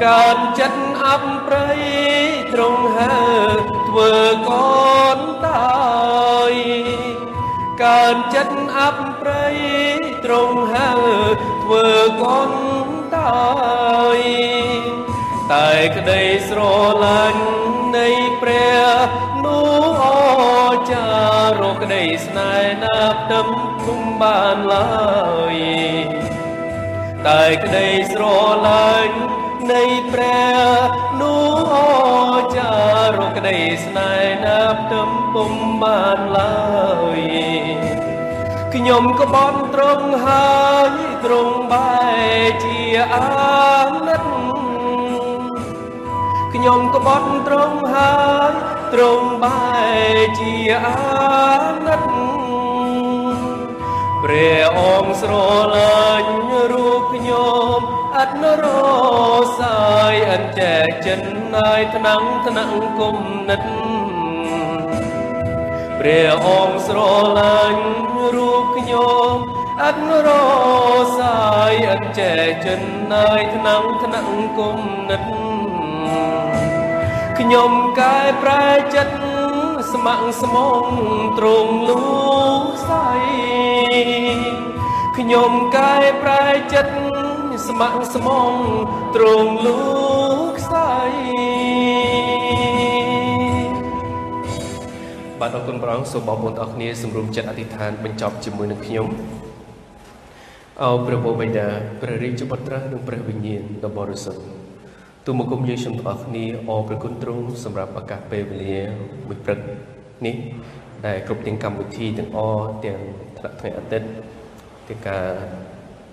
កើតចិត្តអប់ប្រៃត្រង់ហើធ្វើកូនតាយ កើនចិត្តអាប់ប្រៃត្រង់ហើធ្វើកូនតាយតែក្តីស្រឡាញ់នៃព្រះនោះអចារកក្តីស្នេហ៍ណាប់ទឹមគុំបានឡើយតែក្តីស្រឡាញ់នៃព្រះនោះអចារកក្តីស្នេហ៍ណាប់ទឹមពុំបានឡើយ ខ្ញុំក៏បន់ត្រង់ហើយត្រង់បែជាអាណិតខ្ញុំក៏បន់ត្រង់ហើយត្រង់បែជាអាណិតព្រះអង្គស្រឡាញ់រូបខ្ញុំអត់នរសាយអញ្ចែកចិនហើយថ្នាំងថ្នាំងគុំនិតព្រះអង្គស្រឡាញ់រូប ខ្ញុំអត់រសាយអញ្ចែកចិនហើយថ្នាំងថ្នាំងគុំនិតខ្ញុំកែប្រែចិត្តស្ម័គ្រស្មងត្រង់លូសៃខ្ញុំកែប្រែចិត្តស្ម័គ្រស្មងត្រង់លូខ្សៃ បាទអរគុណព្រះអង្គសូមបងប្អូនទាំងអស់គ្នាសម្រុំចិត្តអធិដ្ឋានបញ្ចប់ជាមួយនឹងខ្ញុំអោព្រះបិតាព្រះរាជបុត្រានិងព្រះវិញ្ញាណដ៏បរិសុទ្ធទូមកគុំយើងខ្ញុំទាំងអស់គ្នាអរព្រះគុណទ្រង់សម្រាប់ឱកាសពេលវេលាមួយព្រឹកនេះដែលគ្រប់ទាំងកម្មវិធីទាំងអស់ទាំងថ្នាក់ថ្ងៃអាទិត្យទាំងការ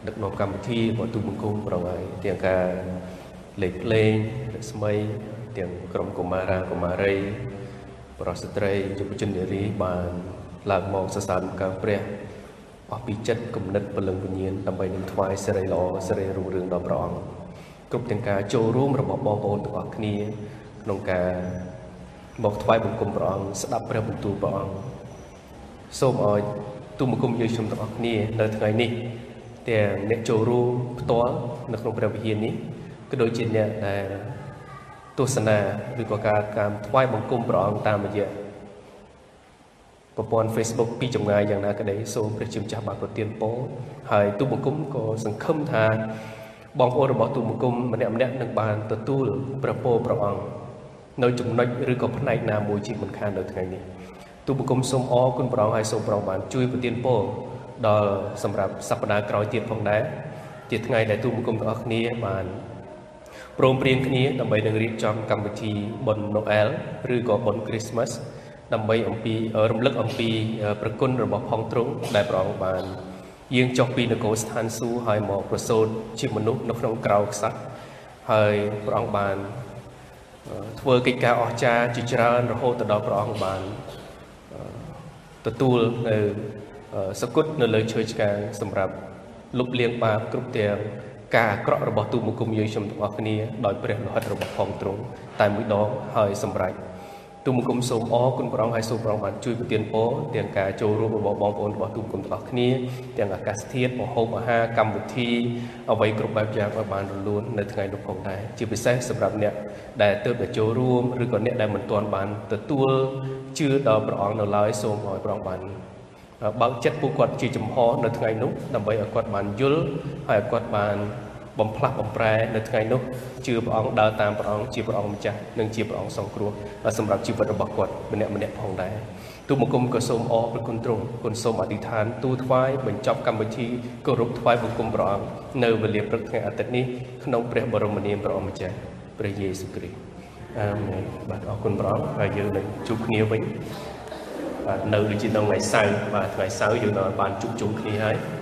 ដឹកនាំកម្មវិធីរបស់ទូបង្គំប្រងហើយទាំងការលេខលេងរស្មីទាំងក្រុមកុមារាកុមារី ប្រុសស្ត្រី យុវជននារីបានឡើងមកសរសើរកើព្រះអស់ពីចិត្តគំនិតពលឹងវិញ្ញាណដើម្បីនឹងថ្វាយសិរីល្អសិរីរុងរឿងដល់ព្រះអង្គគ្រប់ទាំងការចូលរួមរបស់បងប្អូនទាំងអស់គ្នាក្នុងការមកថ្វាយបង្គំព្រះអង្គស្ដាប់ព្រះបន្ទូលព្រះអង្គសូមឲ្យទូមង្គមយើងខ្ញុំទាំងអស់គ្នានៅថ្ងៃនេះទាំងអ្នកចូលរួមផ្ទាល់នៅក្នុងព្រះវិហារនេះក៏ដូចជាអ្នកដែល ទស្សនាឬក៏ការការថ្វាយបង្គំព្រះអង្គតាមរយៈប្រព័ន្ធ Facebook ពីចម្ងាយយ៉ាងណាក្តីសូមព្រះជាម្ចាស់បានប្រទានពរហើយទូបង្គំក៏សង្ឃឹមថាបងប្អូនរបស់ទូបង្គំម្នាក់ម្នាក់នឹងបានទទួលព្រះពរព្រះអង្គនៅចំណុចឬក៏ផ្នែកណាមួយជាមិនខាននៅថ្ងៃនេះទូបង្គំសូមអរគុណព្រះអង្គហើយសូមព្រះអង្គបានជួយប្រទានពរដល់សម្រាប់សប្តាហ៍ក្រោយទៀតផងដែរជាថ្ងៃដែលទូបង្គំទាំងអស់គ្នាបាន ព្រមព្រៀងគ្នាដើម្បីនឹងរៀបចំកម្មវិធីបុណ្យ Noel ឬក៏បុណ្យ Christmas ដើម្បីអំពីរំលឹកអំពីប្រគុណរបស់ផងទ្រង់ដែលព្រះអង្គបានយាងចុះពីនគរស្ថានសួគ៌ហើយមកប្រសូតជាមនុស្សនៅក្នុងក្រៅខ្សាច់ហើយព្រះអង្គបានធ្វើកិច្ចការអស្ចារ្យជាច្រើនរហូតដល់ព្រះអង្គបានទទួលនៅសគុតនៅលើឈើឆ្កាងសម្រាប់លុបលាងបាបគ្រប់ទាំង ការអាក្រក់របស់ទូមង្គមយើងខ្ញុំទាំងអស់គ្នាដោយព្រះលោហិតរបស់ផងទ្រង់តែមួយដងហើយសម្រេចទូមង្គមសូមអរគុណព្រះអង្គហើយសូមព្រះអង្គបានជួយប្រទានពរទាំងការចូលរួមរបស់បងប្អូនរបស់ទូមង្គមទាំងអស់គ្នាទាំងអាកាសធាតុមហូបអាហារកម្មវិធីអ្វីគ្រប់បែបយ៉ាងឲ្យបានរលូននៅថ្ងៃនោះផងដែរជាពិសេសសម្រាប់អ្នកដែលទើបតែចូលរួមឬក៏អ្នកដែលមិនទាន់បានទទួលជឿដល់ព្រះអង្គនៅឡើយសូមឲ្យព្រះអង្គបាន បើកចិត្តពួកគាត់ជាចំហនៅថ្ងៃនោះដើម្បីឲ្យគាត់បានយល់ហើយឲ្យគាត់បានបំផ្លាស់បំប្រែនៅថ្ងៃនោះជឿព្រះអង្គដើរតាមព្រះអង្គជាព្រះអង្គម្ចាស់និងជាព្រះអង្គសង្គ្រោះសម្រាប់ជីវិតរបស់គាត់ម្នាក់ម្នាក់ផងដែរទូបង្គំក៏សូមអរព្រគុណទ្រង់គុណសូមអធិដ្ឋានទូថ្វាយបញ្ចប់កម្មវិធីគោរពថ្វាយបង្គំព្រះអង្គនៅវេលាព្រឹកថ្ងៃអាទិត្យនេះក្នុងព្រះបរមនាមព្រះអង្គម្ចាស់ព្រះយេស៊ូវគ្រីស្ទអាមែនបាទអរគុណព្រះអង្គហើយយើងនឹងជួបគ្នាវិញ បាទនៅដូចជានៅថ្ងៃសៅរ៍បាទថ្ងៃសៅរ៍យើងនៅបានជួបជុំគ្នាហើយ